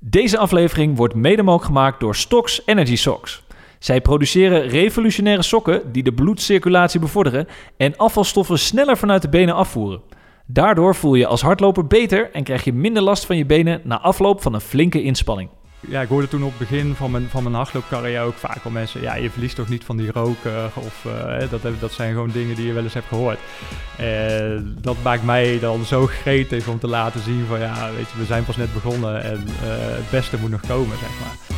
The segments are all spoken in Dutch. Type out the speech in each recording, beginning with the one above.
Deze aflevering wordt mede mogelijk gemaakt door Stocks Energy Socks. Zij produceren revolutionaire sokken die de bloedcirculatie bevorderen en afvalstoffen sneller vanuit de benen afvoeren. Daardoor voel je als hardloper beter en krijg je minder last van je benen na afloop van een flinke inspanning. Ja, ik hoorde toen op het begin van mijn, van mijn hardloopcarrière ook vaak al mensen... ja, je verliest toch niet van die roker of uh, dat, dat zijn gewoon dingen die je wel eens hebt gehoord. Uh, dat maakt mij dan zo gretig om te laten zien van ja, weet je, we zijn pas net begonnen en uh, het beste moet nog komen, zeg maar.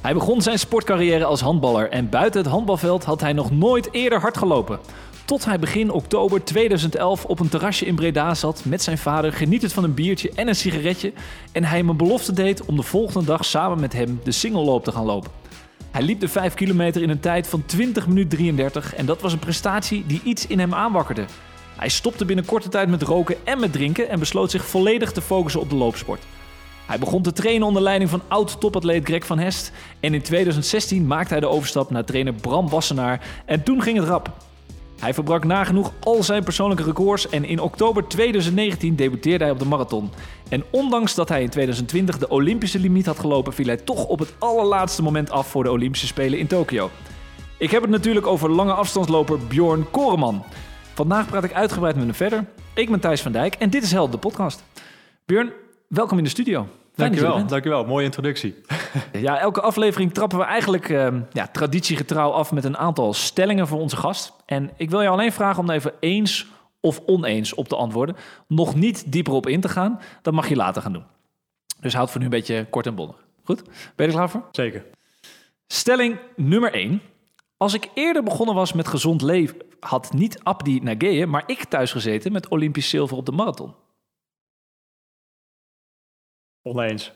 Hij begon zijn sportcarrière als handballer en buiten het handbalveld had hij nog nooit eerder hard gelopen. Tot hij begin oktober 2011 op een terrasje in Breda zat met zijn vader, genietend van een biertje en een sigaretje. En hij een belofte deed om de volgende dag samen met hem de singelloop te gaan lopen. Hij liep de 5 kilometer in een tijd van 20 minuten 33 en dat was een prestatie die iets in hem aanwakkerde. Hij stopte binnen korte tijd met roken en met drinken en besloot zich volledig te focussen op de loopsport. Hij begon te trainen onder leiding van oud-topatleet Greg van Hest en in 2016 maakte hij de overstap naar trainer Bram Wassenaar en toen ging het rap. Hij verbrak nagenoeg al zijn persoonlijke records en in oktober 2019 debuteerde hij op de marathon. En ondanks dat hij in 2020 de Olympische limiet had gelopen, viel hij toch op het allerlaatste moment af voor de Olympische Spelen in Tokio. Ik heb het natuurlijk over lange afstandsloper Bjorn Koreman. Vandaag praat ik uitgebreid met hem verder. Ik ben Thijs van Dijk en dit is Held, de podcast. Bjorn, welkom in de studio. Dankjewel, dankjewel. Mooie introductie. Ja, elke aflevering trappen we eigenlijk uh, ja, traditiegetrouw af met een aantal stellingen voor onze gast. En ik wil je alleen vragen om even eens of oneens op te antwoorden. Nog niet dieper op in te gaan, dat mag je later gaan doen. Dus houd voor nu een beetje kort en bondig. Goed? Ben je er klaar voor? Zeker. Stelling nummer 1. Als ik eerder begonnen was met gezond leven, had niet Abdi Nageye, maar ik thuis gezeten met Olympisch zilver op de marathon. Oneens.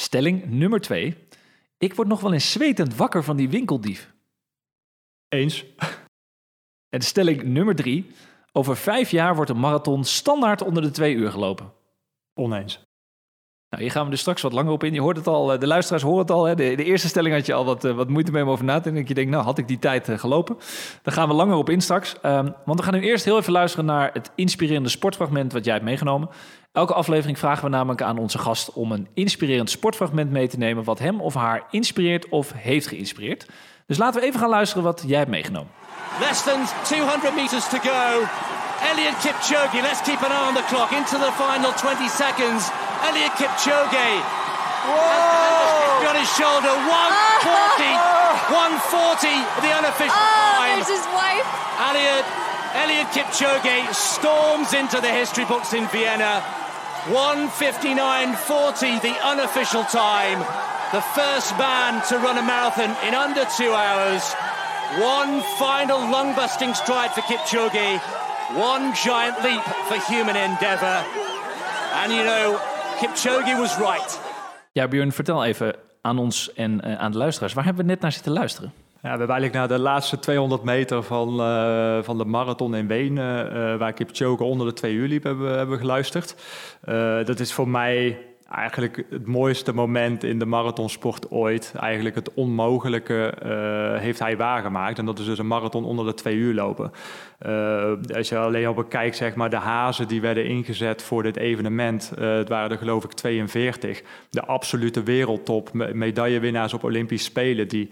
Stelling nummer 2. Ik word nog wel eens zwetend wakker van die winkeldief. Eens. En stelling nummer 3. Over vijf jaar wordt een marathon standaard onder de twee uur gelopen. Oneens. Nou, hier gaan we dus straks wat langer op in. Je hoort het al, eh, de luisteraars horen het al. Hè? De, de, eerste stelling had je al wat, eh, wat moeite mee om over na te denken. Je denkt, nou, had ik die tijd uh, gelopen? Daar gaan we langer op in straks. Um, want we gaan nu eerst heel even luisteren naar het inspirerende sportfragment wat jij hebt meegenomen. Elke aflevering vragen we namelijk aan onze gast om een inspirerend sportfragment mee te nemen... wat hem of haar inspireert of heeft geïnspireerd. Dus laten we even gaan luisteren wat jij hebt meegenomen. Less than 200 meters to go. Elliot Kipchoge, let's keep an eye on the clock. Into the final 20 seconds. Elliot Kipchoge. Whoa! on his shoulder. 140. 140, the unofficial oh, time. There's his wife. Elliot, Elliot Kipchoge storms into the history books in Vienna. 159.40, the unofficial time. The first man to run a marathon in under two hours. One final lung busting stride for Kipchoge. One giant leap for human endeavor. And you know, Kipchoge was right. Ja, Björn, vertel even aan ons en uh, aan de luisteraars. Waar hebben we net naar zitten luisteren? Ja, we hebben eigenlijk naar de laatste 200 meter van, uh, van de marathon in Wenen, uh, waar Kipchoge onder de twee uur liep, hebben, hebben geluisterd. dat is voor mij eigenlijk het mooiste moment in de marathonsport ooit. Eigenlijk het onmogelijke uh, heeft hij waargemaakt. En dat is dus een marathon onder de twee uur lopen. Uh, als je alleen al bekijkt, zeg maar, de hazen die werden ingezet voor dit evenement. Uh, het waren er geloof ik 42. De absolute wereldtop, medaillewinnaars op Olympische Spelen... die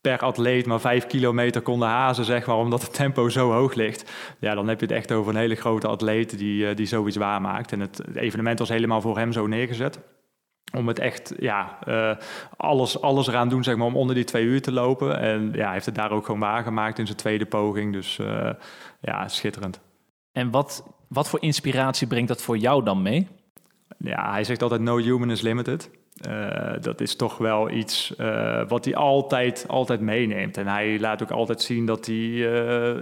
per atleet maar vijf kilometer konden hazen, zeg maar, omdat het tempo zo hoog ligt. Ja, dan heb je het echt over een hele grote atleet die, die zoiets waarmaakt. En het, het evenement was helemaal voor hem zo neergezet om het echt, ja, uh, alles, alles eraan doen, zeg maar, om onder die twee uur te lopen. En ja, hij heeft het daar ook gewoon waargemaakt in zijn tweede poging. Dus uh, ja, schitterend. En wat, wat voor inspiratie brengt dat voor jou dan mee? Ja, hij zegt altijd no human is limited. Uh, dat is toch wel iets uh, wat hij altijd, altijd meeneemt. En hij laat ook altijd zien dat hij uh,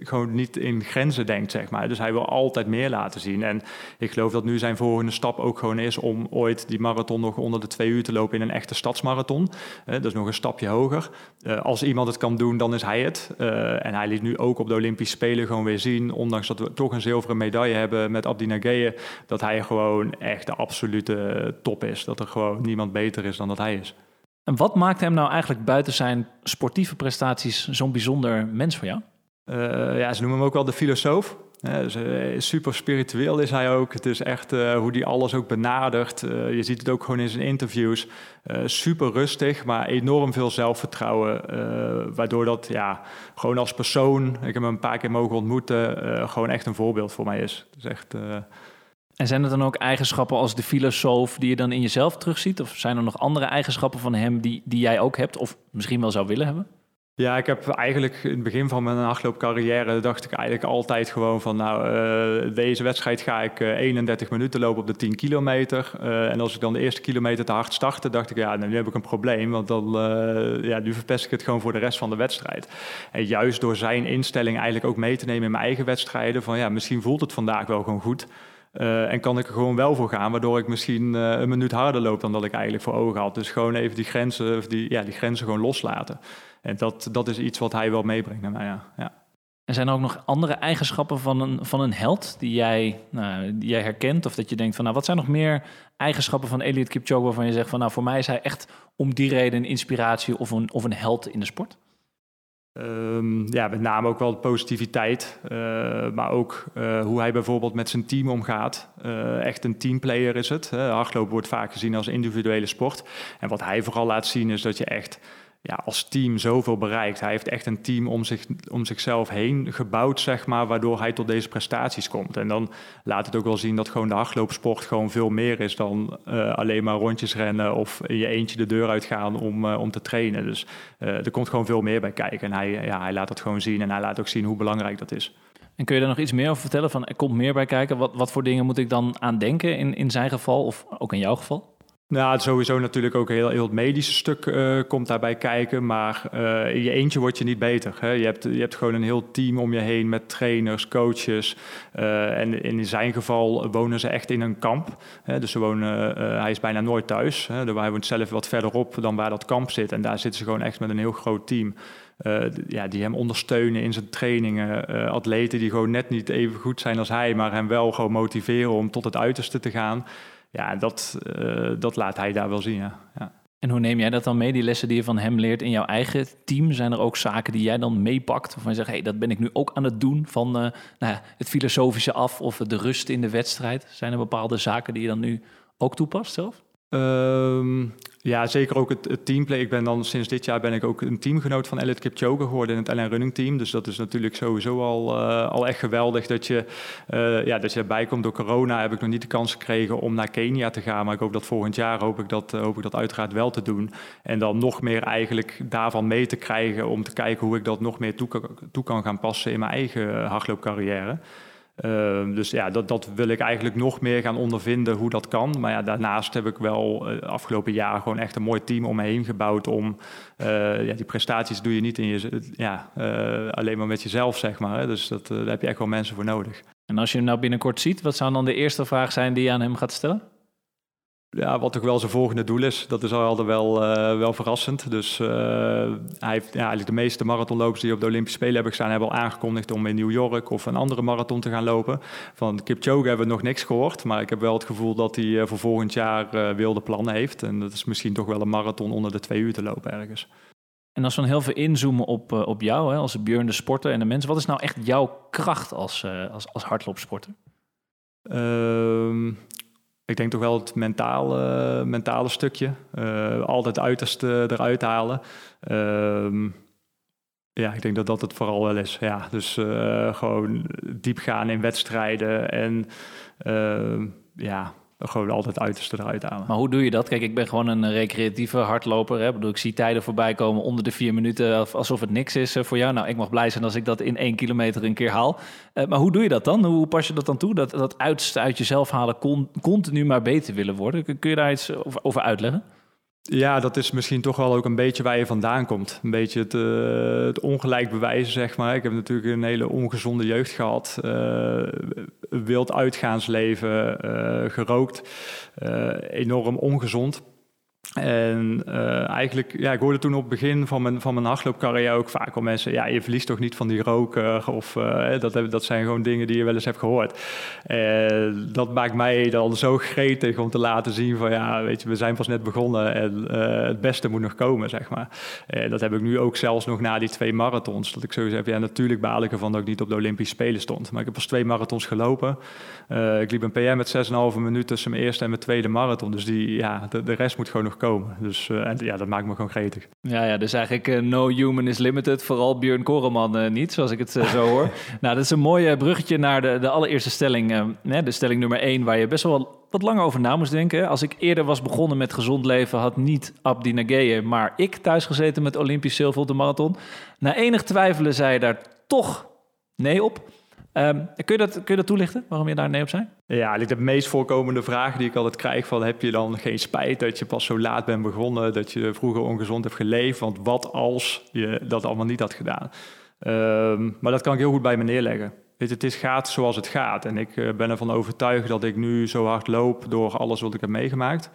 gewoon niet in grenzen denkt, zeg maar. Dus hij wil altijd meer laten zien. En ik geloof dat nu zijn volgende stap ook gewoon is om ooit die marathon nog onder de twee uur te lopen in een echte stadsmarathon. dat is nog een stapje hoger. als iemand het kan doen, dan is hij het. en hij liet nu ook op de Olympische Spelen gewoon weer zien, ondanks dat we toch een zilveren medaille hebben met Abdi Nageye, dat hij gewoon echt de absolute top is. Dat er gewoon niemand beter is dan dat hij is. En wat maakt hem nou eigenlijk buiten zijn sportieve prestaties zo'n bijzonder mens voor jou? Uh, ja, ze noemen hem ook wel de filosoof. dus, super spiritueel is hij ook. Het is echt hoe hij alles ook benadert. je ziet het ook gewoon in zijn interviews. super rustig, maar enorm veel zelfvertrouwen. waardoor dat ja, gewoon als persoon, ik heb hem een paar keer mogen ontmoeten, gewoon echt een voorbeeld voor mij is. Dus echt... En zijn er dan ook eigenschappen als de filosoof die je dan in jezelf terugziet? Of zijn er nog andere eigenschappen van hem die, die jij ook hebt of misschien wel zou willen hebben? Ja, ik heb eigenlijk in het begin van mijn hardloopcarrière dacht ik eigenlijk altijd gewoon van nou, uh, deze wedstrijd ga ik 31 eh, minuten lopen op de 10 kilometer. Uh, en als ik dan de eerste kilometer te hard startte, dacht ik ja, nu heb ik een probleem, want dan ja, nu verpest ik het gewoon voor de rest van de wedstrijd. En juist door zijn instelling eigenlijk ook mee te nemen in mijn eigen wedstrijden van ja, misschien voelt het vandaag wel gewoon goed. Uh, en kan ik er gewoon wel voor gaan, waardoor ik misschien uh, een minuut harder loop dan dat ik eigenlijk voor ogen had. Dus gewoon even die grenzen, die, ja, die grenzen gewoon loslaten. En dat, dat is iets wat hij wel meebrengt naar. Ja. ja. En zijn er ook nog andere eigenschappen van een, van een held die jij, nou, die jij herkent? Of dat je denkt van, nou, wat zijn nog meer eigenschappen van Elliot Kipchoge waarvan je zegt van, nou, voor mij is hij echt om die reden een inspiratie of een, of een held in de sport? Um, ja, met name ook wel de positiviteit, uh, maar ook uh, hoe hij bijvoorbeeld met zijn team omgaat. Uh, echt een teamplayer is het. Hardlopen wordt vaak gezien als individuele sport. En wat hij vooral laat zien is dat je echt ja, als team zoveel bereikt. Hij heeft echt een team om, zich, om zichzelf heen gebouwd, zeg maar, waardoor hij tot deze prestaties komt. En dan laat het ook wel zien dat gewoon de hardloopsport gewoon veel meer is dan uh, alleen maar rondjes rennen of je eentje de deur uitgaan om, uh, om te trainen. Dus uh, er komt gewoon veel meer bij kijken. En hij, ja, hij laat dat gewoon zien en hij laat ook zien hoe belangrijk dat is. En kun je daar nog iets meer over vertellen? Van, er komt meer bij kijken. Wat, wat voor dingen moet ik dan aan denken in, in zijn geval of ook in jouw geval? Nou, sowieso natuurlijk ook heel, heel het medische stuk uh, komt daarbij kijken. Maar uh, in je eentje word je niet beter. Hè? Je, hebt, je hebt gewoon een heel team om je heen met trainers, coaches. Uh, en in zijn geval wonen ze echt in een kamp. Hè? Dus ze wonen, hij is bijna nooit thuis. Hè? Hij woont zelf wat verderop dan waar dat kamp zit. En daar zitten ze gewoon echt met een heel groot team. Ja, die hem ondersteunen in zijn trainingen. Atleten die gewoon net niet even goed zijn als hij, maar hem wel gewoon motiveren om tot het uiterste te gaan ja, dat, uh, dat laat hij daar wel zien. Ja. ja. En hoe neem jij dat dan mee, die lessen die je van hem leert in jouw eigen team? Zijn er ook zaken die jij dan meepakt? Of je zegt, hey, dat ben ik nu ook aan het doen van uh, nou ja, het filosofische af of de rust in de wedstrijd? Zijn er bepaalde zaken die je dan nu ook toepast zelf? Um, ja, zeker ook het, teamplay. Ik ben dan sinds dit jaar ben ik ook een teamgenoot van Elliot Kipchoge geworden in het LN Running Team. Dus dat is natuurlijk sowieso al, uh, al echt geweldig dat je, uh, ja, dat je erbij komt. Door corona heb ik nog niet de kans gekregen om naar Kenia te gaan. Maar ik hoop dat volgend jaar hoop ik dat, uh, hoop ik dat uiteraard wel te doen. En dan nog meer eigenlijk daarvan mee te krijgen om te kijken hoe ik dat nog meer toe, toe kan gaan passen in mijn eigen hardloopcarrière. Uh, dus ja, dat, dat wil ik eigenlijk nog meer gaan ondervinden hoe dat kan. Maar ja, daarnaast heb ik wel uh, afgelopen jaar gewoon echt een mooi team om me heen gebouwd. Om uh, ja, die prestaties doe je niet in je, ja, eh, alleen maar met jezelf, zeg maar. Dus dat, daar heb je echt wel mensen voor nodig. En als je hem nou binnenkort ziet, wat zou dan de eerste vraag zijn die je aan hem gaat stellen? Ja, wat toch wel zijn volgende doel is. Dat is altijd wel, uh, wel verrassend. Dus uh, hij heeft ja, eigenlijk de meeste marathonlopers die op de Olympische Spelen hebben gestaan, hebben al aangekondigd om in New York of een andere marathon te gaan lopen. Van Kipchoge hebben we nog niks gehoord, maar ik heb wel het gevoel dat hij uh, voor volgend jaar wilde plannen heeft. En dat is misschien toch wel een marathon onder de twee uur te lopen ergens. En als we dan heel veel inzoomen op, op jou, hè, als Björn de sporter en de mensen, wat is nou echt jouw kracht als, als, als hardloopsporter? Ehm, ik denk toch wel het mentale, mentale stukje. Uh, altijd het uiterste eruit halen. Uh, ja, ik denk dat dat het vooral wel is. Ja, dus uh, gewoon diep gaan in wedstrijden en ehm, ja, gewoon altijd het uiterste eruit halen. Maar hoe doe je dat? Kijk, ik ben gewoon een recreatieve hardloper. Hè? Ik, bedoel, ik zie tijden voorbij komen onder de vier minuten, alsof het niks is eh, voor jou. Nou, ik mag blij zijn als ik dat in één kilometer een keer haal. Uh, maar hoe doe je dat dan? Hoe pas je dat dan toe? Dat, dat uiterste uit jezelf halen continu maar beter willen worden. Kun je daar iets over uitleggen? Ja, dat is misschien toch wel ook een beetje waar je vandaan komt. Een beetje het, uh, het ongelijk bewijzen, zeg maar. Ik heb natuurlijk een hele ongezonde jeugd gehad. Uh, wild uitgaansleven, uh, gerookt. enorm ongezond. En uh, eigenlijk, ja, ik hoorde toen op het begin van mijn, van mijn hardloopcarrière ook vaak al mensen, ja, je verliest toch niet van die roker, of uh, dat, dat zijn gewoon dingen die je wel eens hebt gehoord. Uh, dat maakt mij dan zo gretig om te laten zien van, ja, weet je, we zijn pas net begonnen en het beste moet nog komen, zeg maar. Dat heb ik nu ook zelfs nog na die twee marathons, dat ik sowieso heb, ja, natuurlijk baal ik ervan dat ik niet op de Olympische Spelen stond, maar ik heb pas twee marathons gelopen. ik liep een PM met 6,5 minuten tussen mijn eerste en mijn tweede marathon, dus die, ja, de, de rest moet gewoon nog komen. Dus uh, en, ja, dat maakt me gewoon gretig. Ja, ja dus eigenlijk uh, no human is limited. Vooral Björn Koreman uh, niet, zoals ik het zo hoor. nou, dat is een mooi bruggetje naar de, de allereerste stelling. de stelling nummer 1, waar je best wel wat langer over na moest denken. Als ik eerder was begonnen met gezond leven, had niet Abdi Nageye, maar ik thuis gezeten met Olympisch zilver op de marathon. Na enig twijfelen zei je daar toch nee op. Um, kun, je dat, kun je dat toelichten, waarom je daar nee op zei? Ja, de meest voorkomende vraag die ik altijd krijg van... heb je dan geen spijt dat je pas zo laat bent begonnen... dat je vroeger ongezond hebt geleefd? Want wat als je dat allemaal niet had gedaan? Um, maar dat kan ik heel goed bij me neerleggen. Het is, gaat zoals het gaat. En ik uh, ben ervan overtuigd dat ik nu zo hard loop... door alles wat ik heb meegemaakt...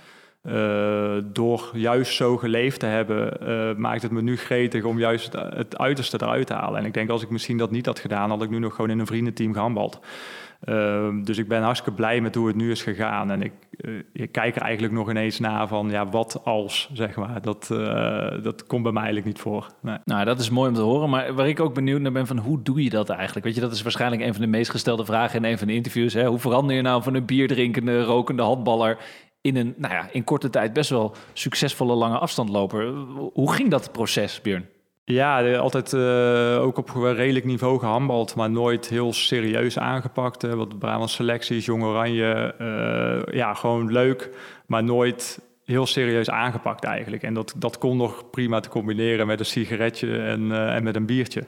Uh, door juist zo geleefd te hebben, uh, maakt het me nu gretig om juist het, uiterste eruit te halen. En ik denk als ik misschien dat niet had gedaan, had ik nu nog gewoon in een vriendenteam gehandbald. Uh, dus ik ben hartstikke blij met hoe het nu is gegaan. En ik, ik, kijk er eigenlijk nog ineens naar van, ja, wat als, zeg maar. Dat, dat komt bij mij eigenlijk niet voor. Nou, dat is mooi om te horen. Maar waar ik ook benieuwd naar ben van, hoe doe je dat eigenlijk? Weet je, dat is waarschijnlijk een van de meest gestelde vragen in een van de interviews. Hè? Hoe verander je nou van een bierdrinkende, rokende handballer in een, nou ja, in korte tijd best wel succesvolle lange afstandloper. Hoe ging dat proces, Björn? Ja, altijd uh, ook op redelijk niveau gehandbald, maar nooit heel serieus aangepakt. Wat Brabant selecties, Jong Oranje, uh, ja, gewoon leuk, maar nooit heel serieus aangepakt eigenlijk. En dat, dat kon nog prima te combineren met een sigaretje en, uh, en met een biertje.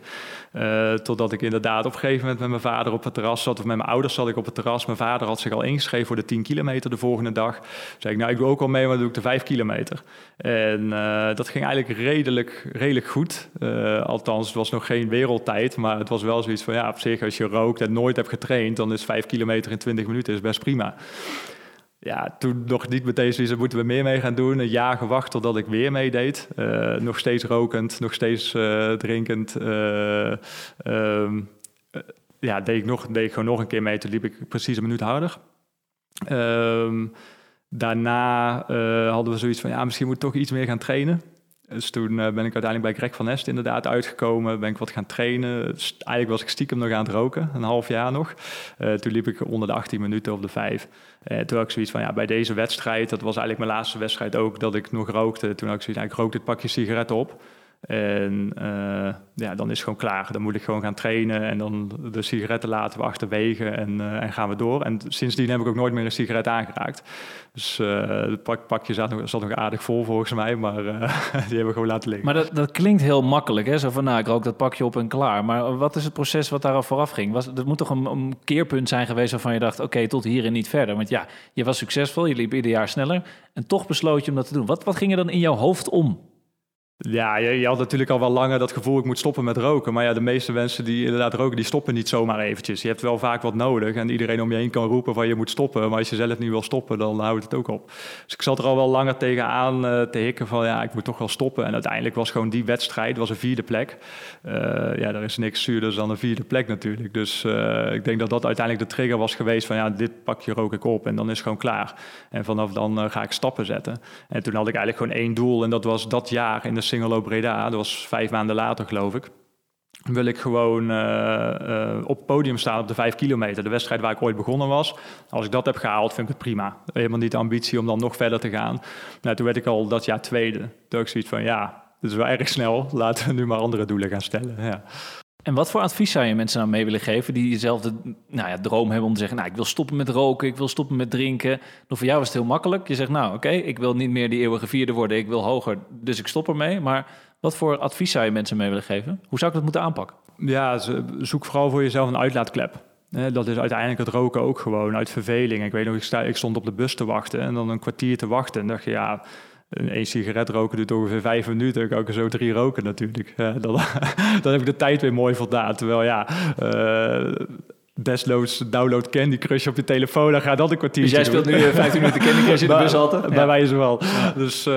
Uh, totdat ik inderdaad op een gegeven moment met mijn vader op het terras zat, of met mijn ouders zat ik op het terras. Mijn vader had zich al ingeschreven voor de 10 kilometer de volgende dag. Zei ik, nou ik doe ook al mee, maar dan doe ik de 5 kilometer. En uh, dat ging eigenlijk redelijk, redelijk goed. althans, het was nog geen wereldtijd, maar het was wel zoiets van, ja op zich als je rookt en nooit hebt getraind, dan is 5 kilometer in 20 minuten is best prima ja, toen nog niet meteen zoiets, moeten we meer mee gaan doen. Een jaar gewacht totdat ik weer meedeed. Uh, nog steeds rokend, nog steeds uh, drinkend. Uh, um, ja, deed ik, nog, deed ik gewoon nog een keer mee. Toen liep ik precies een minuut harder. Um, daarna hadden we zoiets van, ja, misschien moet ik toch iets meer gaan trainen. Dus toen ben ik uiteindelijk bij Greg van Nest inderdaad uitgekomen. Ben ik wat gaan trainen. Dus eigenlijk was ik stiekem nog aan het roken, een half jaar nog. toen liep ik onder de 18 minuten op de 5. Uh, toen had ik zoiets van, ja, bij deze wedstrijd, dat was eigenlijk mijn laatste wedstrijd ook, dat ik nog rookte. Toen had ik zoiets, nou, ik rook dit pakje sigaretten op. En uh, ja, dan is het gewoon klaar. Dan moet ik gewoon gaan trainen en dan de sigaretten laten we achterwege en, uh, en gaan we door. En sindsdien heb ik ook nooit meer een sigaret aangeraakt. Dus uh, het pak, pakje zat nog, zat nog aardig vol volgens mij, maar die hebben we gewoon laten liggen. Maar dat, dat klinkt heel makkelijk, hè? Zo van, nou, ik rook dat pakje op en klaar. Maar wat is het proces wat daar vooraf ging? Was, dat moet toch een, een keerpunt zijn geweest waarvan je dacht, oké, tot hier en niet verder. Want ja, je was succesvol, je liep ieder jaar sneller en toch besloot je om dat te doen. Wat, wat ging er dan in jouw hoofd om? Ja, je, je, had natuurlijk al wel langer dat gevoel, ik moet stoppen met roken. Maar ja, de meeste mensen die inderdaad roken, die stoppen niet zomaar eventjes. Je hebt wel vaak wat nodig en iedereen om je heen kan roepen van je moet stoppen. Maar als je zelf niet wil stoppen, dan houdt het ook op. Dus ik zat er al wel langer tegenaan uh, te hikken van ja, ik moet toch wel stoppen. En uiteindelijk was gewoon die wedstrijd, was een vierde plek. Uh, ja, er is niks zuurder dan een vierde plek natuurlijk. Dus uh, ik denk dat dat uiteindelijk de trigger was geweest van ja, dit pak je rook ik op en dan is het gewoon klaar. En vanaf dan ga ik stappen zetten. En toen had ik eigenlijk gewoon één doel en dat was dat jaar in de Singelo Breda, dat was vijf maanden later geloof ik, wil ik gewoon uh, uh, op het podium staan op de vijf kilometer. De wedstrijd waar ik ooit begonnen was. Als ik dat heb gehaald, vind ik het prima. Helemaal niet de ambitie om dan nog verder te gaan. Nou, toen werd ik al dat jaar tweede. Toen ik zoiets van, ja, dat is wel erg snel. Laten we nu maar andere doelen gaan stellen. Ja. En wat voor advies zou je mensen nou mee willen geven die dezelfde nou ja, droom hebben om te zeggen, nou ik wil stoppen met roken, ik wil stoppen met drinken. Nou, voor jou is het heel makkelijk. Je zegt, nou oké, ik wil niet meer die eeuwige vierde worden, ik wil hoger, dus ik stop ermee. Maar wat voor advies zou je mensen mee willen geven? Hoe zou ik dat moeten aanpakken? Ja, zoek vooral voor jezelf een uitlaatklep. Dat is uiteindelijk het roken ook gewoon uit verveling. Ik weet nog, ik stond op de bus te wachten en dan een kwartier te wachten. En dacht je, ja, een sigaret roken duurt ongeveer vijf minuten. Ik kan er zo drie roken natuurlijk. dan, dan heb ik de tijd weer mooi voldaan. Terwijl ja, uh, download Candy Crush op je telefoon. Dan gaat dat een kwartier. Dus jij speelt nu 15 minuten Candy Crush in de bus altijd? Bij wijze wel. Dus uh,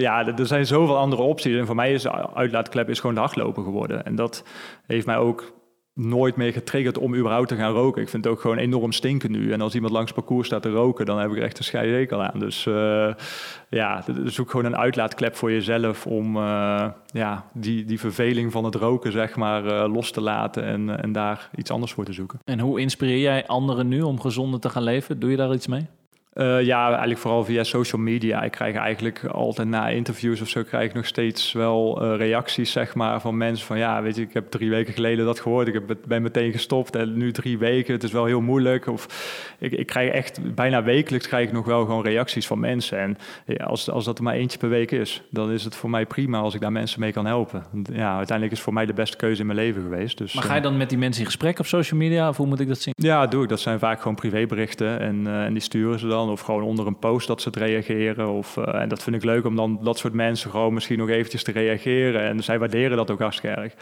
ja, er zijn zoveel andere opties. En voor mij is uitlaatklep is gewoon de hardlopen geworden. En dat heeft mij ook nooit meer getriggerd om überhaupt te gaan roken. Ik vind het ook gewoon enorm stinken nu. En als iemand langs parcours staat te roken, dan heb ik er echt een scheidzekel aan. Dus uh, ja, zoek gewoon een uitlaatklep voor jezelf om uh, ja, die, die verveling van het roken zeg maar uh, los te laten en, en daar iets anders voor te zoeken. En hoe inspireer jij anderen nu om gezonder te gaan leven? Doe je daar iets mee? Uh, ja, eigenlijk vooral via social media. Ik krijg eigenlijk altijd na interviews of zo krijg ik nog steeds wel uh, reacties zeg maar, van mensen van ja, weet je, ik heb drie weken geleden dat gehoord. Ik heb, ben meteen gestopt en nu drie weken. Het is wel heel moeilijk. Of ik, ik krijg echt bijna wekelijks krijg ik nog wel gewoon reacties van mensen. En ja, als, als dat er maar eentje per week is, dan is het voor mij prima als ik daar mensen mee kan helpen. Ja, uiteindelijk is het voor mij de beste keuze in mijn leven geweest. Dus, maar ga je dan met die mensen in gesprek op social media of hoe moet ik dat zien? Ja, doe ik. Dat zijn vaak gewoon privéberichten en, uh, en die sturen ze dan. Of gewoon onder een post dat ze het reageren. Of, uh, en dat vind ik leuk om dan dat soort mensen gewoon misschien nog eventjes te reageren. En zij waarderen dat ook hartstikke erg.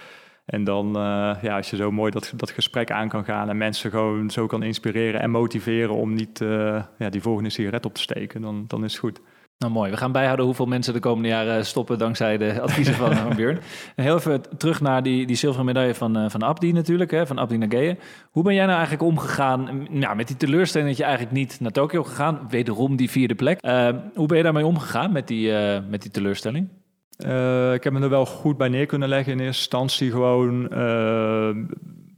En dan, uh, ja, als je zo mooi dat, dat gesprek aan kan gaan en mensen gewoon zo kan inspireren en motiveren om niet uh, ja, die volgende sigaret op te steken, dan, dan is het goed. Nou mooi, we gaan bijhouden hoeveel mensen de komende jaren stoppen dankzij de adviezen van, van Björn. En heel even terug naar die, die zilveren medaille van, uh, van Abdi natuurlijk, hè, van Abdi Nageye. Hoe ben jij nou eigenlijk omgegaan nou, met die teleurstelling dat je eigenlijk niet naar Tokio gegaan, wederom die vierde plek. Uh, hoe ben je daarmee omgegaan met die, uh, met die teleurstelling? Uh, ik heb me er wel goed bij neer kunnen leggen in eerste instantie. Gewoon,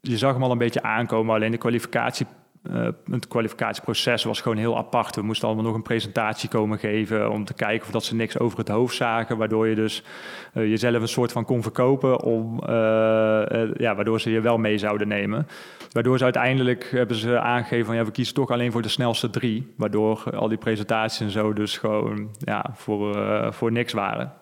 je zag hem al een beetje aankomen, alleen de kwalificatie uh, het kwalificatieproces was gewoon heel apart. We moesten allemaal nog een presentatie komen geven om te kijken of dat ze niks over het hoofd zagen, waardoor je dus uh, jezelf een soort van kon verkopen, om, uh, ja, waardoor ze je wel mee zouden nemen. Waardoor ze uiteindelijk hebben ze aangegeven van ja, we kiezen toch alleen voor de snelste drie, waardoor al die presentaties en zo dus gewoon ja, voor, voor niks waren.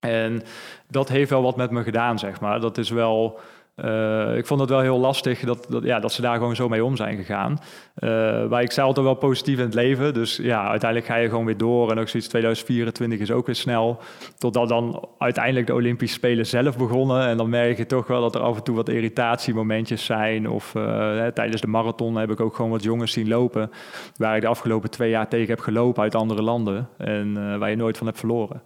En dat heeft wel wat met me gedaan, zeg maar. Dat is wel uh, ik vond het wel heel lastig dat, dat, ja, dat ze daar gewoon zo mee om zijn gegaan. Uh, maar ik zei altijd wel positief in het leven. Dus ja, uiteindelijk ga je gewoon weer door. En ook zoiets 2024 is ook weer snel. Totdat dan uiteindelijk de Olympische Spelen zelf begonnen. En dan merk je toch wel dat er af en toe wat irritatiemomentjes zijn. Of hè, tijdens de marathon heb ik ook gewoon wat jongens zien lopen. Waar ik de afgelopen twee jaar tegen heb gelopen uit andere landen. En waar je nooit van hebt verloren.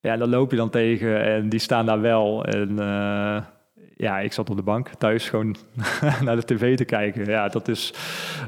Ja, dan loop je dan tegen en die staan daar wel. En ja, ik zat op de bank thuis gewoon naar de tv te kijken. Ja, dat, is,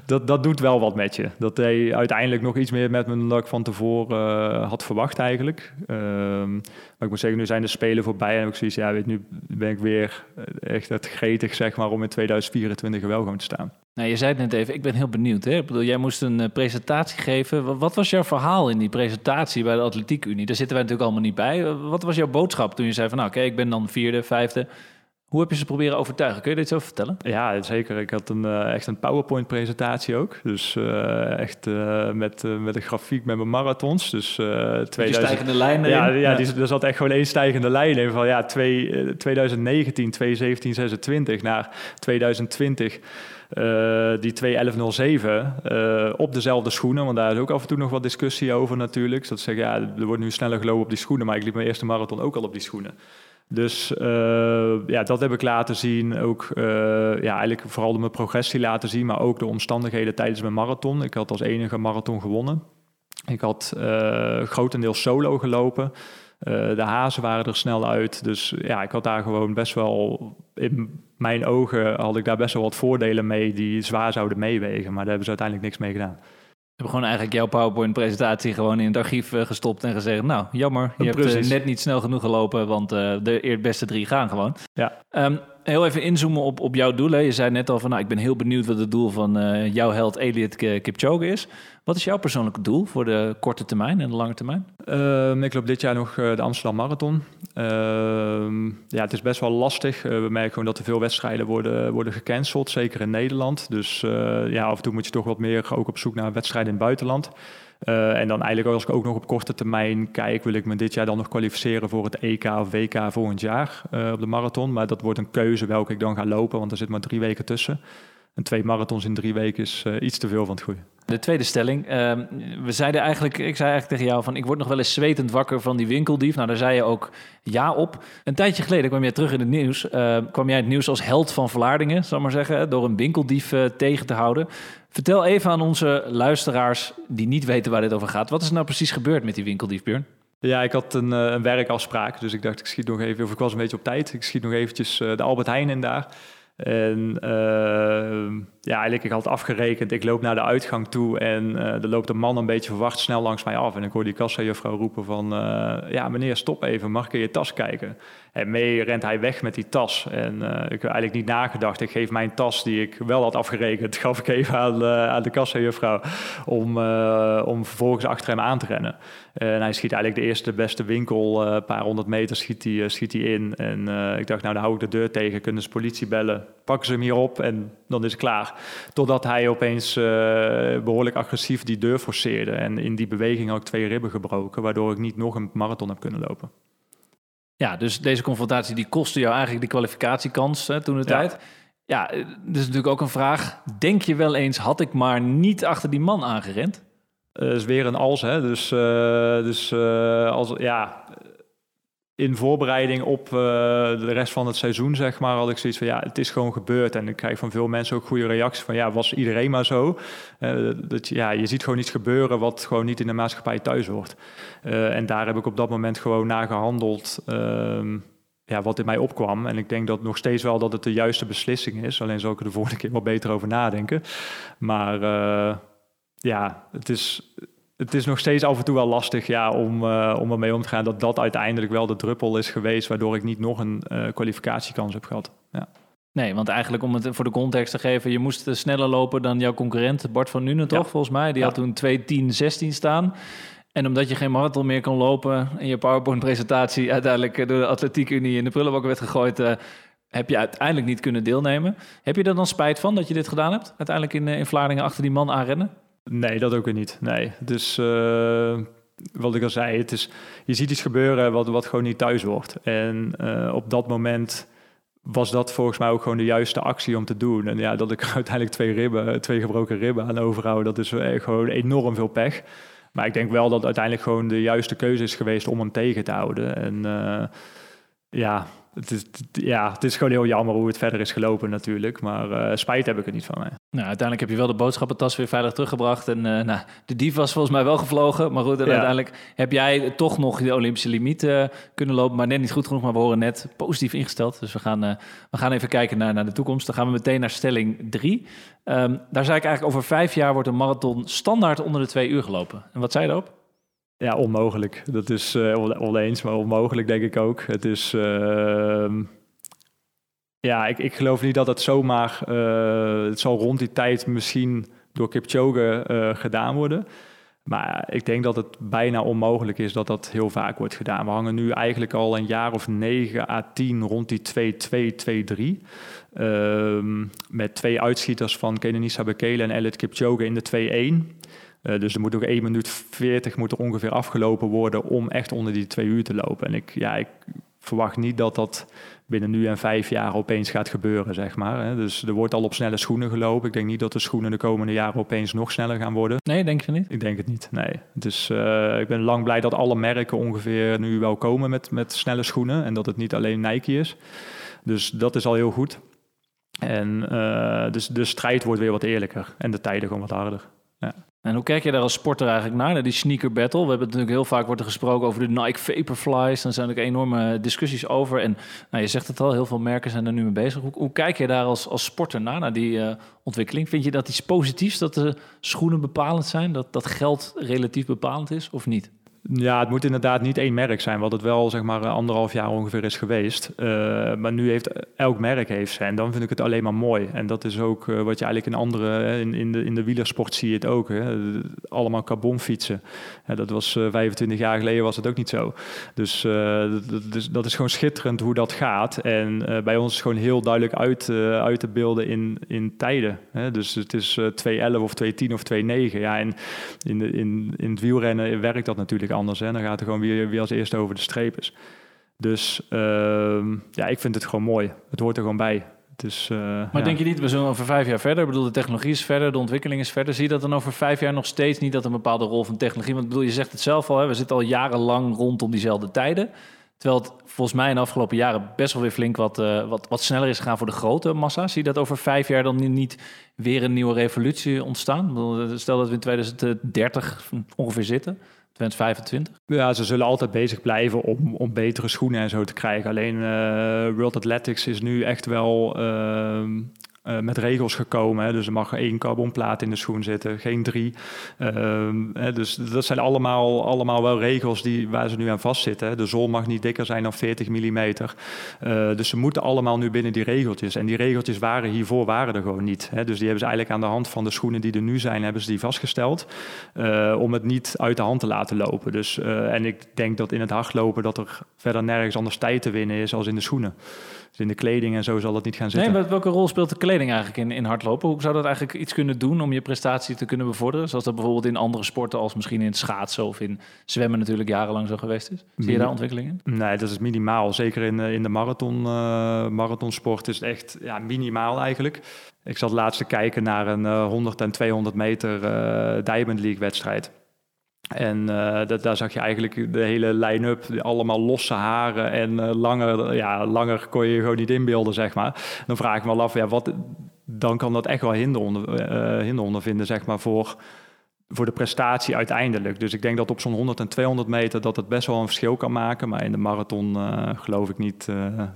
dat, dat doet wel wat met je. Dat deed uiteindelijk nog iets meer met me dan ik van tevoren uh, had verwacht eigenlijk. Um, maar ik moet zeggen, nu zijn de Spelen voorbij en heb ik zoiets, ja, weet nu ben ik weer echt het gretig zeg maar om in 2024 wel gewoon te staan. Nou, je zei het net even, ik ben heel benieuwd. Hè? Ik bedoel, jij moest een uh, presentatie geven. Wat was jouw verhaal in die presentatie bij de Atletiek Unie? Daar zitten wij natuurlijk allemaal niet bij. Wat was jouw boodschap toen je zei van, nou, oké, ik ben dan vierde, vijfde. Hoe heb je ze proberen overtuigen? Kun je dit zo vertellen? Ja, zeker. Ik had een, uh, echt een PowerPoint-presentatie ook. Dus uh, echt uh, met, met een grafiek met mijn marathons. Dus 2000... Die stijgende lijnen Ja, ja, ja. Die, er zat echt gewoon één stijgende lijn in. Van ja, twee, 2019, 2017, 26 naar 2020... Uh, die 2107 uh, op dezelfde schoenen. Want daar is ook af en toe nog wat discussie over natuurlijk. Dat ze zeggen, ja, er wordt nu sneller gelopen op die schoenen. Maar ik liep mijn eerste marathon ook al op die schoenen. Dus uh, ja, dat heb ik laten zien. Ook uh, ja, eigenlijk vooral mijn progressie laten zien, maar ook de omstandigheden tijdens mijn marathon. Ik had als enige marathon gewonnen. Ik had uh, grotendeels solo gelopen. de hazen waren er snel uit. Dus ja, ik had daar gewoon best wel, in mijn ogen had ik daar best wel wat voordelen mee die zwaar zouden meewegen. Maar daar hebben ze uiteindelijk niks mee gedaan hebben gewoon eigenlijk jouw PowerPoint-presentatie gewoon in het archief uh, gestopt en gezegd: Nou, jammer, je hebt uh, net niet snel genoeg gelopen, want uh, de beste drie gaan gewoon. Ja. Um, heel even inzoomen op, op jouw doelen. Je zei net al van: Nou, ik ben heel benieuwd wat het doel van jouw held Elliot Kipchoge is. Wat is jouw persoonlijke doel voor de korte termijn en de lange termijn? Uh, ik loop dit jaar nog uh, de Amsterdam Marathon. Uh, ja, het is best wel lastig. we merken gewoon dat er veel wedstrijden worden, worden gecanceld, zeker in Nederland. Dus ja, af en toe moet je toch wat meer ook op zoek naar wedstrijden in het buitenland. En dan eigenlijk als ik ook nog op korte termijn kijk, wil ik me dit jaar dan nog kwalificeren voor het EK of WK volgend jaar op de marathon. Maar dat wordt een keuze welke ik dan ga lopen, want er zit maar drie weken tussen. En twee marathons in drie weken is iets te veel van het goede. De tweede stelling. Ehm, we zeiden eigenlijk, ik zei eigenlijk tegen jou van ik word nog wel eens zwetend wakker van die winkeldief. Nou, daar zei je ook ja op. Een tijdje geleden kwam jij terug in het nieuws. Uh, kwam jij het nieuws als held van Vlaardingen, zal maar zeggen, door een winkeldief uh, tegen te houden. Vertel even aan onze luisteraars die niet weten waar dit over gaat. Wat is nou precies gebeurd met die winkeldief, Björn? Ja, ik had een, een werkafspraak, dus ik dacht ik schiet nog even, of ik was een beetje op tijd. Ik schiet nog eventjes de Albert Heijn in daar. En uh, ja, eigenlijk ik had afgerekend. Ik loop naar de uitgang toe en uh, er loopt een man een beetje verwacht snel langs mij af. En ik hoor die kassajuffrouw roepen van... Uh, ja, meneer, stop even, mag ik in je tas kijken? En mee rent hij weg met die tas. En uh, ik heb eigenlijk niet nagedacht. Ik geef mijn tas, die ik wel had afgerekend... gaf ik even aan, aan de kassajuffrouw... Om, om vervolgens achter hem aan te rennen. En hij schiet eigenlijk de eerste beste winkel, een paar honderd meter schiet hij, schiet hij in. En ik dacht, nou dan hou ik de deur tegen, kunnen ze politie bellen. Pakken ze hem hier op en dan is het klaar. Totdat hij opeens uh, behoorlijk agressief die deur forceerde. En in die beweging ik twee ribben gebroken, waardoor ik niet nog een marathon heb kunnen lopen. Ja, dus deze confrontatie die kostte jou eigenlijk de kwalificatiekans hè, toen de tijd. Ja, is natuurlijk ook een vraag. Denk je wel eens, had ik maar niet achter die man aangerend? Dat uh, is weer een als, hè. Dus, uh, dus als, ja, in voorbereiding op uh, de rest van het seizoen, zeg maar, had ik zoiets van ja, het is gewoon gebeurd. En ik krijg van veel mensen ook goede reacties van ja, was iedereen maar zo. Uh, dat, ja, je ziet gewoon iets gebeuren wat gewoon niet in de maatschappij thuis hoort. Uh, en daar heb ik op dat moment gewoon naar gehandeld. Ehm, ja, wat in mij opkwam. En ik denk dat nog steeds wel dat het de juiste beslissing is. Alleen zal ik er de volgende keer wel beter over nadenken. Maar ja, het is het is nog steeds af en toe wel lastig ja, om, uh, om ermee om te gaan dat dat uiteindelijk wel de druppel is geweest, waardoor ik niet nog een uh, kwalificatiekans heb gehad. Ja. Nee, want eigenlijk om het voor de context te geven, je moest sneller lopen dan jouw concurrent Bart van Nuenen, toch? Volgens mij. Die ja. had toen 2.10.16 staan. En omdat je geen marathon meer kon lopen en je PowerPoint-presentatie uiteindelijk door de Atletiek Unie in de prullenbak werd gegooid, uh, heb je uiteindelijk niet kunnen deelnemen. Heb je er dan spijt van dat je dit gedaan hebt? Uiteindelijk in, in Vlaardingen achter die man aanrennen? Nee, dat ook weer niet. Nee. Dus uh, wat ik al zei, het is, je ziet iets gebeuren wat, wat gewoon niet thuis wordt. En uh, op dat moment was dat volgens mij ook gewoon de juiste actie om te doen. En ja, dat ik uiteindelijk twee ribben, twee gebroken ribben aan overhoud, dat is gewoon enorm veel pech. Maar ik denk wel dat uiteindelijk gewoon de juiste keuze is geweest om hem tegen te houden. En uh, ja, het is, ja, het is gewoon heel jammer hoe het verder is gelopen natuurlijk. Maar uh, spijt heb ik er niet van. Mij. Nou, uiteindelijk heb je wel de boodschappentas weer veilig teruggebracht. En uh, nou, de dief was volgens mij wel gevlogen. Maar goed, ja. uiteindelijk heb jij toch nog de Olympische limiet uh, kunnen lopen. Maar net niet goed genoeg. Maar we horen net positief ingesteld. Dus we gaan, we gaan even kijken naar, naar de toekomst. Dan gaan we meteen naar stelling 3. Um, daar zei ik eigenlijk over vijf jaar wordt een marathon standaard onder de twee uur gelopen. En wat zei je daarop? Ja, onmogelijk. Dat is uh, oneens, maar onmogelijk denk ik ook. Het is. Uh, ja, ik, ik geloof niet dat het zomaar. Uh, het zal rond die tijd misschien door Kipchoge uh, gedaan worden. Maar ik denk dat het bijna onmogelijk is dat dat heel vaak wordt gedaan. We hangen nu eigenlijk al een jaar of 9 à 10 rond die 2-2-2-3. Uh, met twee uitschieters van Kenenisa Bekele en Elliot Kipchoge in de 2-1. Uh, dus er moet ook 1 minuut 40 moet er ongeveer afgelopen worden om echt onder die twee uur te lopen. En ik, ja, ik verwacht niet dat dat binnen nu en vijf jaar opeens gaat gebeuren, zeg maar. Hè. Dus er wordt al op snelle schoenen gelopen. Ik denk niet dat de schoenen de komende jaren opeens nog sneller gaan worden. Nee, denk je niet? Ik denk het niet, nee. Dus uh, ik ben lang blij dat alle merken ongeveer nu wel komen met, met snelle schoenen. En dat het niet alleen Nike is. Dus dat is al heel goed. En uh, dus de strijd wordt weer wat eerlijker en de tijden gewoon wat harder. Ja. En hoe kijk je daar als sporter eigenlijk naar, naar die sneaker battle? We hebben natuurlijk heel vaak gesproken over de Nike Vaporflies. Daar zijn er enorme discussies over. En nou, je zegt het al, heel veel merken zijn er nu mee bezig. Hoe, kijk je daar als, als sporter naar, naar die uh, ontwikkeling? Vind je dat iets positiefs, dat de schoenen bepalend zijn? Dat, dat geld relatief bepalend is of niet? Ja, het moet inderdaad niet één merk zijn, wat het wel zeg maar anderhalf jaar ongeveer is geweest. Uh, maar nu heeft elk merk heeft en dan vind ik het alleen maar mooi. En dat is ook uh, wat je eigenlijk in andere, in, in, de, in de wielersport zie je het ook. Hè. Allemaal carbonfietsen. Ja, dat was uh, 25 jaar geleden was het ook niet zo. Dus dat, dus, dat is gewoon schitterend hoe dat gaat. En bij ons is gewoon heel duidelijk uit, uit te beelden in, in tijden. Hè. Dus het is 2.11 of 2.10 of 2.9. Ja, en in, in, in het wielrennen werkt dat natuurlijk anders. Hè? Dan gaat er gewoon weer, wie als eerste over de streep is. Dus uh, ja, ik vind het gewoon mooi. Het hoort er gewoon bij. Dus, maar denk je niet, we zijn over vijf jaar verder? Ik bedoel, de technologie is verder, de ontwikkeling is verder. Zie je dat dan over vijf jaar nog steeds niet dat een bepaalde rol van technologie... Want bedoel, je zegt het zelf al, hè, we zitten al jarenlang rondom diezelfde tijden. Terwijl het volgens mij in de afgelopen jaren best wel weer flink wat, uh, wat, wat sneller is gegaan voor de grote massa. Zie je dat over vijf jaar dan niet weer een nieuwe revolutie ontstaan? Stel dat we in 2030 ongeveer zitten. 2025? Ja, ze zullen altijd bezig blijven om, om betere schoenen en zo te krijgen. Alleen uh, World Athletics is nu echt wel uh, uh, met regels gekomen. Hè. Dus er mag één carbonplaat in de schoen zitten, geen drie. Uh, hè, dus dat zijn allemaal, allemaal wel regels die, waar ze nu aan vastzitten. De zool mag niet dikker zijn dan 40 mm. Uh, dus ze moeten allemaal nu binnen die regeltjes. En die regeltjes waren hiervoor waren er gewoon niet. Dus die hebben ze eigenlijk aan de hand van de schoenen die er nu zijn, hebben ze die vastgesteld. Uh, om het niet uit de hand te laten lopen. Dus, en ik denk dat in het hardlopen dat er verder nergens anders tijd te winnen is als in de schoenen. Dus in de kleding en zo zal dat niet gaan zitten. Nee, maar welke rol speelt de kleding eigenlijk in, in hardlopen? Hoe zou dat eigenlijk iets kunnen doen om je prestatie te kunnen bevorderen? Zoals dat bijvoorbeeld in andere sporten als misschien in het schaatsen of in zwemmen natuurlijk jarenlang zo geweest is. Zie je daar ontwikkelingen? Nee, dat is minimaal. Zeker in, in de marathon, uh, marathonsport is het echt ja, minimaal eigenlijk. Ik zat laatst te kijken naar een uh, 100 en 200 meter uh, Diamond League wedstrijd. En uh, dat, daar zag je eigenlijk de hele line-up, allemaal losse haren en uh, langer, ja, langer kon je gewoon niet inbeelden, zeg maar. Dan vraag ik me af, ja, wat, dan kan dat echt wel hinder, onder, uh, hinder ondervinden, zeg maar, voor, voor de prestatie uiteindelijk. Dus ik denk dat op zo'n 100 en 200 meter dat het best wel een verschil kan maken. Maar in de marathon geloof ik niet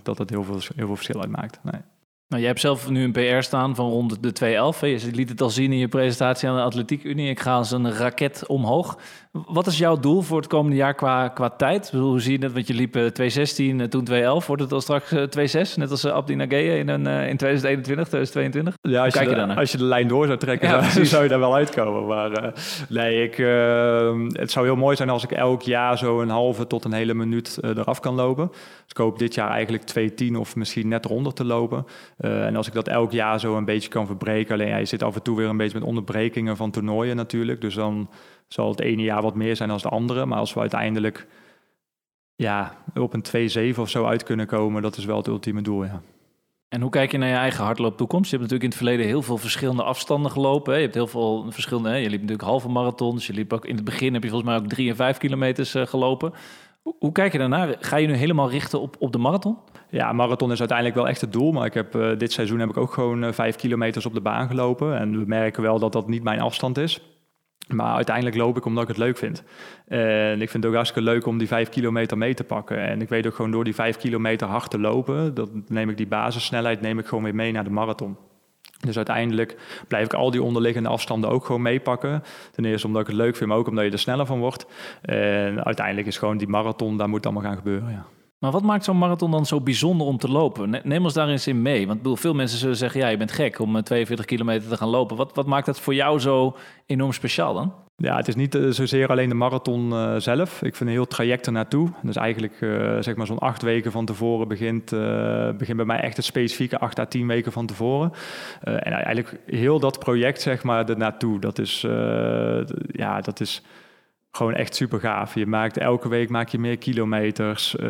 dat het heel veel, heel veel verschil uitmaakt. Nee. Nou, jij hebt zelf nu een PR staan van rond de 211. Je liet het al zien in je presentatie aan de Atletiek Unie. Ik ga als een raket omhoog. Wat is jouw doel voor het komende jaar qua, qua tijd? Bedoel, hoe zie je dat? Want je liep 216, toen 211. Wordt het al straks 26? Net als Abdi Nageye in, een, in 2021, 2022? Ja, als, je, je de, als je de lijn door zou trekken, ja, zou, zou, je daar wel uitkomen. Maar uh, nee, ik, uh, het zou heel mooi zijn als ik elk jaar zo een halve tot een hele minuut uh, eraf kan lopen. Dus ik hoop dit jaar eigenlijk 210 of misschien net eronder te lopen. Uh, en als ik dat elk jaar zo een beetje kan verbreken. Alleen ja, je zit af en toe weer een beetje met onderbrekingen van toernooien natuurlijk. Dus dan zal het ene jaar wat meer zijn dan het andere. Maar als we uiteindelijk ja, op een 2-7 of zo uit kunnen komen, dat is wel het ultieme doel. Ja. En hoe kijk je naar je eigen hardlooptoekomst? Je hebt natuurlijk in het verleden heel veel verschillende afstanden gelopen. Je hebt heel veel verschillende. Hè? Je liep natuurlijk halve marathons. Je liep ook in het begin heb je volgens mij ook 3 en 5 kilometers uh, gelopen. Hoe, kijk je daarnaar? Ga je nu helemaal richten op, op de marathon? Ja, marathon is uiteindelijk wel echt het doel. Maar ik heb, uh, dit seizoen heb ik ook gewoon uh, vijf kilometers op de baan gelopen. En we merken wel dat dat niet mijn afstand is. Maar uiteindelijk loop ik omdat ik het leuk vind. En ik vind het ook hartstikke leuk om die vijf kilometer mee te pakken. En ik weet ook gewoon door die vijf kilometer hard te lopen, dat neem ik die basissnelheid neem ik gewoon weer mee naar de marathon. Dus uiteindelijk blijf ik al die onderliggende afstanden ook gewoon meepakken. Ten eerste omdat ik het leuk vind, maar ook omdat je er sneller van wordt. En uiteindelijk is gewoon die marathon, daar moet allemaal gaan gebeuren, ja. Maar wat maakt zo'n marathon dan zo bijzonder om te lopen? Neem ons daar eens in mee. Want bedoel, veel mensen zullen zeggen, ja, je bent gek om 42 kilometer te gaan lopen. Wat, wat maakt dat voor jou zo enorm speciaal dan? Ja, het is niet uh, zozeer alleen de marathon uh, zelf. Ik vind een heel traject ernaartoe. Dus eigenlijk zeg maar zo'n acht weken van tevoren begint, begint bij mij echt het specifieke acht à tien weken van tevoren. en eigenlijk heel dat project zeg maar ernaartoe, dat is, ja, dat is gewoon echt super gaaf. Je maakt elke week maak je meer kilometers. Uh,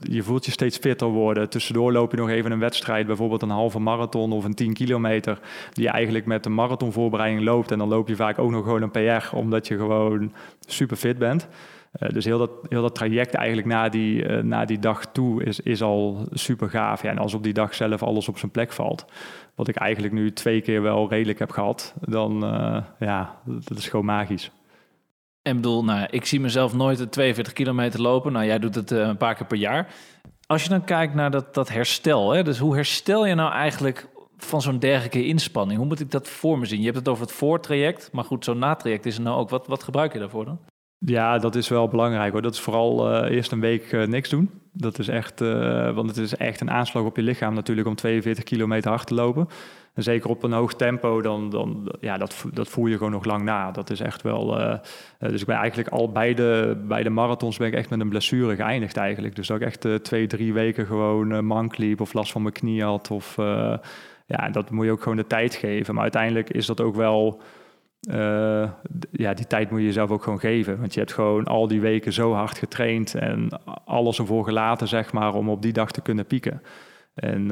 je voelt je steeds fitter worden. Tussendoor loop je nog even een wedstrijd, bijvoorbeeld een halve marathon of een 10 kilometer, die je eigenlijk met de marathonvoorbereiding loopt. En dan loop je vaak ook nog gewoon een PR, omdat je gewoon super fit bent. Uh, dus heel dat, heel dat traject eigenlijk na die, uh, na die dag toe is, is al super gaaf. Ja, en als op die dag zelf alles op zijn plek valt, wat ik eigenlijk nu twee keer wel redelijk heb gehad, dan ja, dat is gewoon magisch. En bedoel, nou, ik zie mezelf nooit de 42 kilometer lopen. Nou, jij doet het uh, een paar keer per jaar. Als je dan kijkt naar dat, dat herstel, hè, dus hoe herstel je nou eigenlijk van zo'n dergelijke inspanning? Hoe moet ik dat voor me zien? Je hebt het over het voortraject, maar goed, zo'n natraject is er nou ook. Wat, wat gebruik je daarvoor dan? Ja, dat is wel belangrijk hoor. Dat is vooral uh, eerst een week uh, niks doen. Dat is echt, uh, want het is echt een aanslag op je lichaam natuurlijk om 42 kilometer hard te lopen. En zeker op een hoog tempo, dan, dan ja, dat, dat voel je gewoon nog lang na. Dat is echt wel. Uh, dus ik ben eigenlijk al bij de, bij de marathons ben ik echt met een blessure geëindigd eigenlijk. Dus dat ik echt twee, drie weken gewoon mank liep of last van mijn knie had. Of ja, dat moet je ook gewoon de tijd geven. Maar uiteindelijk is dat ook wel. Ja, die tijd moet je jezelf ook gewoon geven. Want je hebt gewoon al die weken zo hard getraind en alles ervoor gelaten, zeg maar, om op die dag te kunnen pieken. En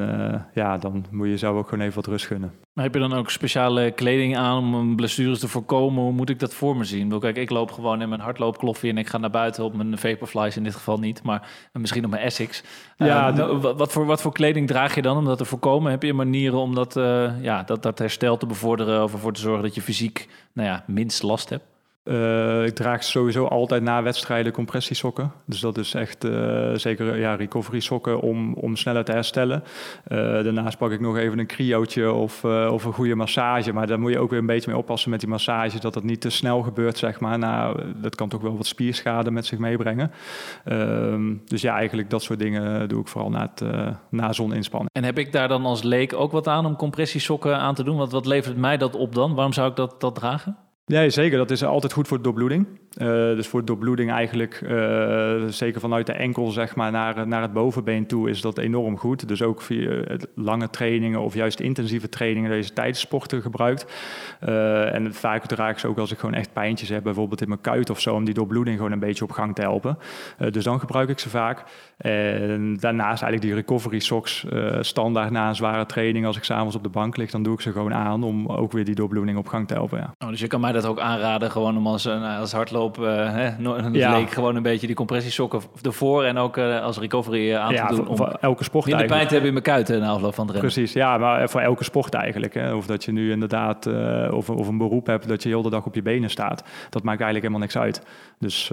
ja, dan moet je jezelf ook gewoon even wat rust gunnen. Maar heb je dan ook speciale kleding aan om blessures te voorkomen? Hoe moet ik dat voor me zien? Kijk, ik loop gewoon in mijn hardloopkloffie en ik ga naar buiten op mijn Vaporflies in dit geval niet, maar misschien op mijn Essex. Ja, uh, wat, voor, wat voor kleding draag je dan om dat te voorkomen? Heb je manieren om dat, uh, ja, dat, dat herstel te bevorderen of ervoor te zorgen dat je fysiek nou ja, minst last hebt? Uh, ik draag sowieso altijd na wedstrijden compressiesokken. Dus dat is echt uh, zeker ja, recovery sokken om, om sneller te herstellen. Uh, daarnaast pak ik nog even een cryootje of, of een goede massage. Maar daar moet je ook weer een beetje mee oppassen met die massage. Dat dat niet te snel gebeurt, zeg maar. Nou, dat kan toch wel wat spierschade met zich meebrengen. Ehm, dus ja, eigenlijk dat soort dingen doe ik vooral na, het, na zoninspanning. En heb ik daar dan als leek ook wat aan om compressiesokken aan te doen? Wat, wat levert mij dat op dan? Waarom zou ik dat, dat dragen? Ja, zeker. Dat is altijd goed voor de doorbloeding. Uh, dus voor de doorbloeding eigenlijk, uh, zeker vanuit de enkel zeg maar, naar, naar het bovenbeen toe, is dat enorm goed. Dus ook via lange trainingen of juist intensieve trainingen, deze tijdens sporten gebruikt. Uh, en vaak draag ik ze ook als ik gewoon echt pijntjes heb, bijvoorbeeld in mijn kuit of zo, om die doorbloeding gewoon een beetje op gang te helpen. dus dan gebruik ik ze vaak. En daarnaast eigenlijk die recovery socks, standaard na een zware training, als ik s'avonds op de bank lig, dan doe ik ze gewoon aan om ook weer die doorbloeding op gang te helpen. Ja. Oh, dus je kan mij dat ook aanraden, gewoon om als, als hardloop, uh, hè, ja. leek gewoon een beetje die compressiesokken ervoor en ook uh, als recovery aan ja, te doen. Voor, om elke sport de pijn te hebben in mijn kuiten na afloop van het rennen. Precies, ja, maar voor elke sport eigenlijk. Hè. Of dat je nu inderdaad uh, of, of een beroep hebt dat je heel de dag op je benen staat. Dat maakt eigenlijk helemaal niks uit. Dus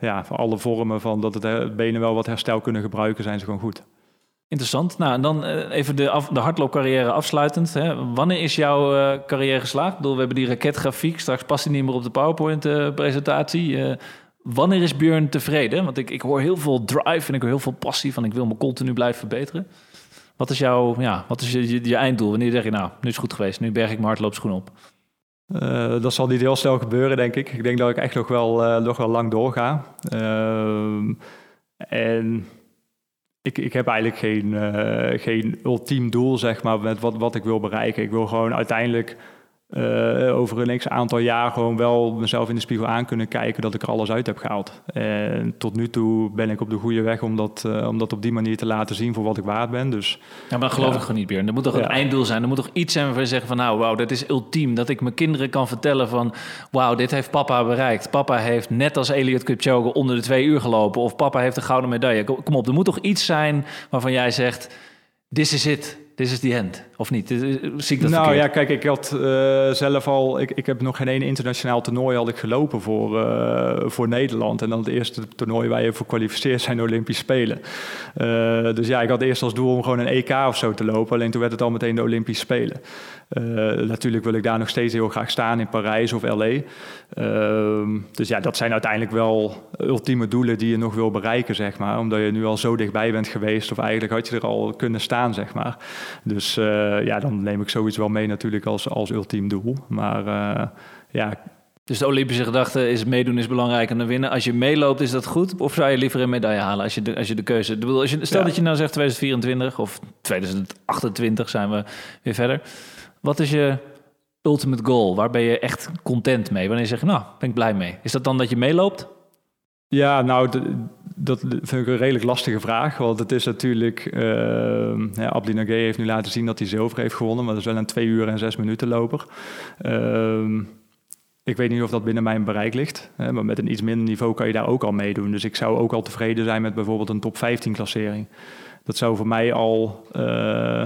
ja, voor alle vormen van dat het benen wel wat herstel kunnen gebruiken, zijn ze gewoon goed. Interessant. Nou, en dan uh, even de, de hardloopcarrière afsluitend. Hè. Wanneer is jouw uh, carrière geslaagd? Ik bedoel, we hebben die raketgrafiek. Straks past die niet meer op de PowerPoint-presentatie. Uh, wanneer is Björn tevreden? Want ik, ik hoor heel veel drive en ik hoor heel veel passie van... ik wil me continu blijven verbeteren. Wat is, jouw, ja, wat is je, je, einddoel? Wanneer zeg je, nou, nu is het goed geweest. Nu berg ik mijn hardloopschoen op. dat zal niet heel snel gebeuren, denk ik. Ik denk dat ik echt nog wel, nog wel lang doorga. Ehm, en ik, ik heb eigenlijk geen, uh, geen ultiem doel, zeg maar, met wat, wat ik wil bereiken. Ik wil gewoon uiteindelijk uh, over een x aantal jaar gewoon wel mezelf in de spiegel aan kunnen kijken dat ik er alles uit heb gehaald. En tot nu toe ben ik op de goede weg om dat, uh, om dat op die manier te laten zien voor wat ik waard ben. Dus, ja, maar geloof ik gewoon niet, meer. Er moet toch een einddoel zijn. Er moet toch iets zijn waarvan je zegt van nou, wauw, dat is ultiem. Dat ik mijn kinderen kan vertellen van wauw, dit heeft papa bereikt. Papa heeft net als Elliot Kipchoge onder de twee uur gelopen. Of papa heeft een gouden medaille. Kom op, er moet toch iets zijn waarvan jij zegt, this is it this is the end, of niet? Zie ik dat nou ja, kijk, ik had uh, zelf al... Ik, ik heb nog geen één internationaal toernooi had ik gelopen voor, uh, voor Nederland. En dan het eerste toernooi waar je voor kwalificeert zijn de Olympische Spelen. Uh, dus ja, ik had eerst als doel om gewoon een EK of zo te lopen. Alleen toen werd het al meteen de Olympische Spelen. natuurlijk wil ik daar nog steeds heel graag staan in Parijs of L.A. Ehm, dus ja, dat zijn uiteindelijk wel ultieme doelen die je nog wil bereiken, zeg maar. Omdat je nu al zo dichtbij bent geweest. Of eigenlijk had je er al kunnen staan, zeg maar. Dus uh, ja, dan neem ik zoiets wel mee natuurlijk als, als ultiem doel. Maar uh, ja... Dus de Olympische gedachte is meedoen is belangrijker dan winnen. Als je meeloopt, is dat goed? Of zou je liever een medaille halen als je de, als je de keuze... Bedoel, als je, stel ja. dat je nou zegt 2024 of 2028 zijn we weer verder. Wat is je ultimate goal? Waar ben je echt content mee? Wanneer zeg je, nou, ben ik blij mee? Is dat dan dat je meeloopt? Ja, nou, dat vind ik een redelijk lastige vraag. Want het is natuurlijk... Uh, ja, Abdi Nagé heeft nu laten zien dat hij zilver heeft gewonnen. Maar dat is wel een twee uur en zes minuten loper. Uh, ik weet niet of dat binnen mijn bereik ligt. Hè, maar met een iets minder niveau kan je daar ook al meedoen. Dus ik zou ook al tevreden zijn met bijvoorbeeld een top 15 klassering. Dat zou voor mij al... Uh,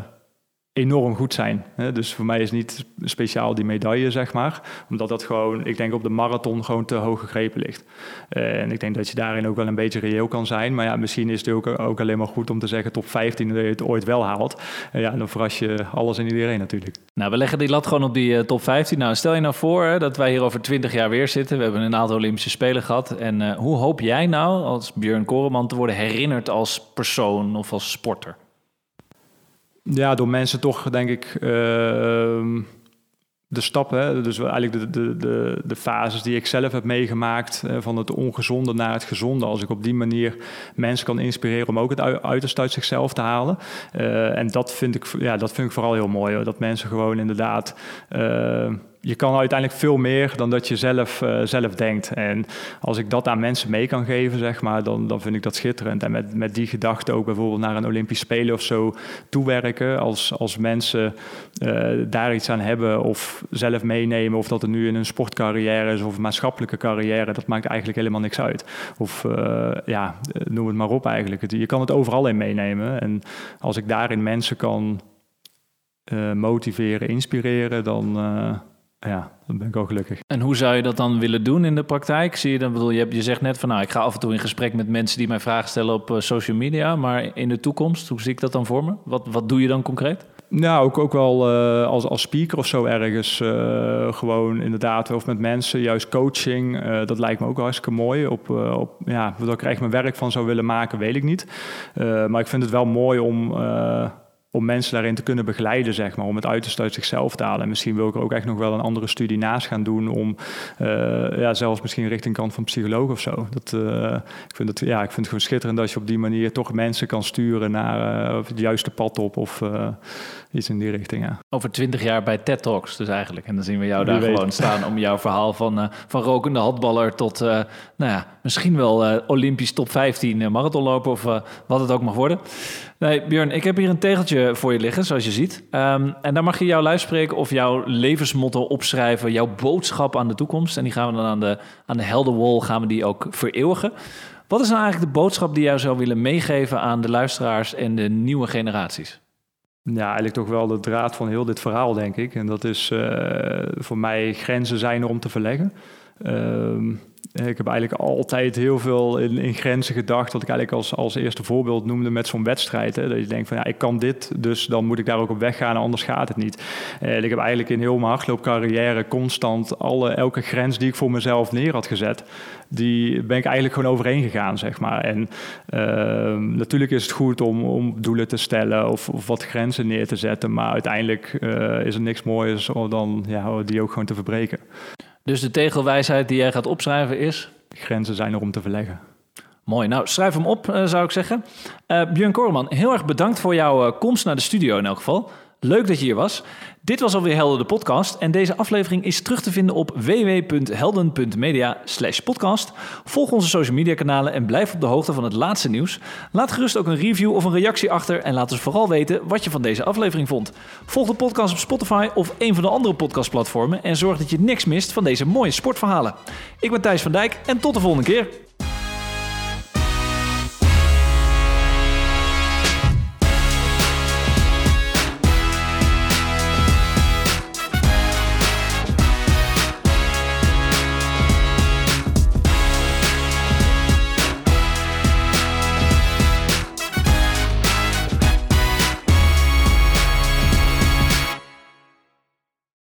enorm goed zijn. Dus voor mij is niet speciaal die medaille, zeg maar. Omdat dat gewoon, ik denk op de marathon gewoon te hoog gegrepen ligt. En ik denk dat je daarin ook wel een beetje reëel kan zijn. Maar ja, misschien is het ook, ook alleen maar goed om te zeggen top 15 dat je het ooit wel haalt. En ja, dan verras je alles en iedereen natuurlijk. Nou, we leggen die lat gewoon op die uh, top 15. Nou, stel je nou voor hè, dat wij hier over 20 jaar weer zitten. We hebben een aantal Olympische Spelen gehad. En uh, hoe hoop jij nou als Björn Koreman te worden herinnerd als persoon of als sporter? Ja, door mensen toch, denk ik, uh, de stappen, dus eigenlijk de, de, de, fases die ik zelf heb meegemaakt, uh, van het ongezonde naar het gezonde. Als ik op die manier mensen kan inspireren om ook het uiterste uit zichzelf te halen. Uh, en dat vind, ik, ja, dat vind ik vooral heel mooi, hoor. dat mensen gewoon inderdaad je kan uiteindelijk veel meer dan dat je zelf, uh, zelf denkt. En als ik dat aan mensen mee kan geven, zeg maar, dan, dan vind ik dat schitterend. En met, met die gedachte ook bijvoorbeeld naar een Olympisch Spelen of zo toewerken. Als, als mensen uh, daar iets aan hebben of zelf meenemen, of dat het nu in een sportcarrière is of een maatschappelijke carrière, dat maakt eigenlijk helemaal niks uit. Of uh, ja, noem het maar op eigenlijk. Je kan het overal in meenemen. En als ik daarin mensen kan motiveren, inspireren, dan ja, dan ben ik al gelukkig. En hoe zou je dat dan willen doen in de praktijk? Zie je dan, bedoel, je, hebt, je zegt net van nou, ik ga af en toe in gesprek met mensen die mij vragen stellen op uh, social media, maar in de toekomst, hoe zie ik dat dan voor me? Wat, wat doe je dan concreet? Nou, ook, ook wel uh, als, als speaker of zo ergens. Uh, gewoon inderdaad, of met mensen, juist coaching. dat lijkt me ook hartstikke mooi. Op, op, ja, wat ik echt mijn werk van zou willen maken, weet ik niet. maar ik vind het wel mooi om om mensen daarin te kunnen begeleiden, zeg maar, om het uiterste uit zichzelf te halen. En misschien wil ik er ook echt nog wel een andere studie naast gaan doen, om uh, ja, zelfs misschien richting kant van psycholoog of zo. Dat, uh, ik, vind het, ja, ik vind het gewoon schitterend dat je op die manier toch mensen kan sturen naar uh, het juiste pad op of iets in die richting. Ja. Over twintig jaar bij TED Talks dus eigenlijk. En dan zien we jou daar gewoon staan om jouw verhaal van, van rokende handballer tot, nou ja, misschien wel Olympisch top 15 marathonlopen of wat het ook mag worden. Nee, Björn, ik heb hier een tegeltje voor je liggen, zoals je ziet. Um, en daar mag je jouw luidspreken of jouw levensmotto opschrijven, jouw boodschap aan de toekomst. En die gaan we dan aan de, aan de heldenwall gaan we die ook vereeuwigen. Wat is nou eigenlijk de boodschap die jou zou willen meegeven aan de luisteraars en de nieuwe generaties? Ja, eigenlijk toch wel de draad van heel dit verhaal, denk ik. En dat is uh, voor mij grenzen zijn er om te verleggen. Uh, ik heb eigenlijk altijd heel veel in, in, grenzen gedacht. Wat ik eigenlijk als, als eerste voorbeeld noemde met zo'n wedstrijd. Hè. Dat je denkt van ja, ik kan dit, dus dan moet ik daar ook op weggaan, anders gaat het niet. En ik heb eigenlijk in heel mijn hardloopcarrière constant alle, elke grens die ik voor mezelf neer had gezet, die ben ik eigenlijk gewoon overheen gegaan, zeg maar. En uh, natuurlijk is het goed om, om doelen te stellen of, of wat grenzen neer te zetten, maar uiteindelijk uh, is er niks moois dan ja, die ook gewoon te verbreken. Dus de tegelwijsheid die jij gaat opschrijven is? Grenzen zijn er om te verleggen. Mooi. Nou, schrijf hem op, uh, zou ik zeggen. Uh, Björn Korman, heel erg bedankt voor jouw uh, komst naar de studio in elk geval. Leuk dat je hier was. Dit was alweer Helden de podcast en deze aflevering is terug te vinden op www.helden.media podcast. Volg onze social media kanalen en blijf op de hoogte van het laatste nieuws. Laat gerust ook een review of een reactie achter en laat ons vooral weten wat je van deze aflevering vond. Volg de podcast op Spotify of een van de andere podcastplatformen en zorg dat je niks mist van deze mooie sportverhalen. Ik ben Thijs van Dijk en tot de volgende keer.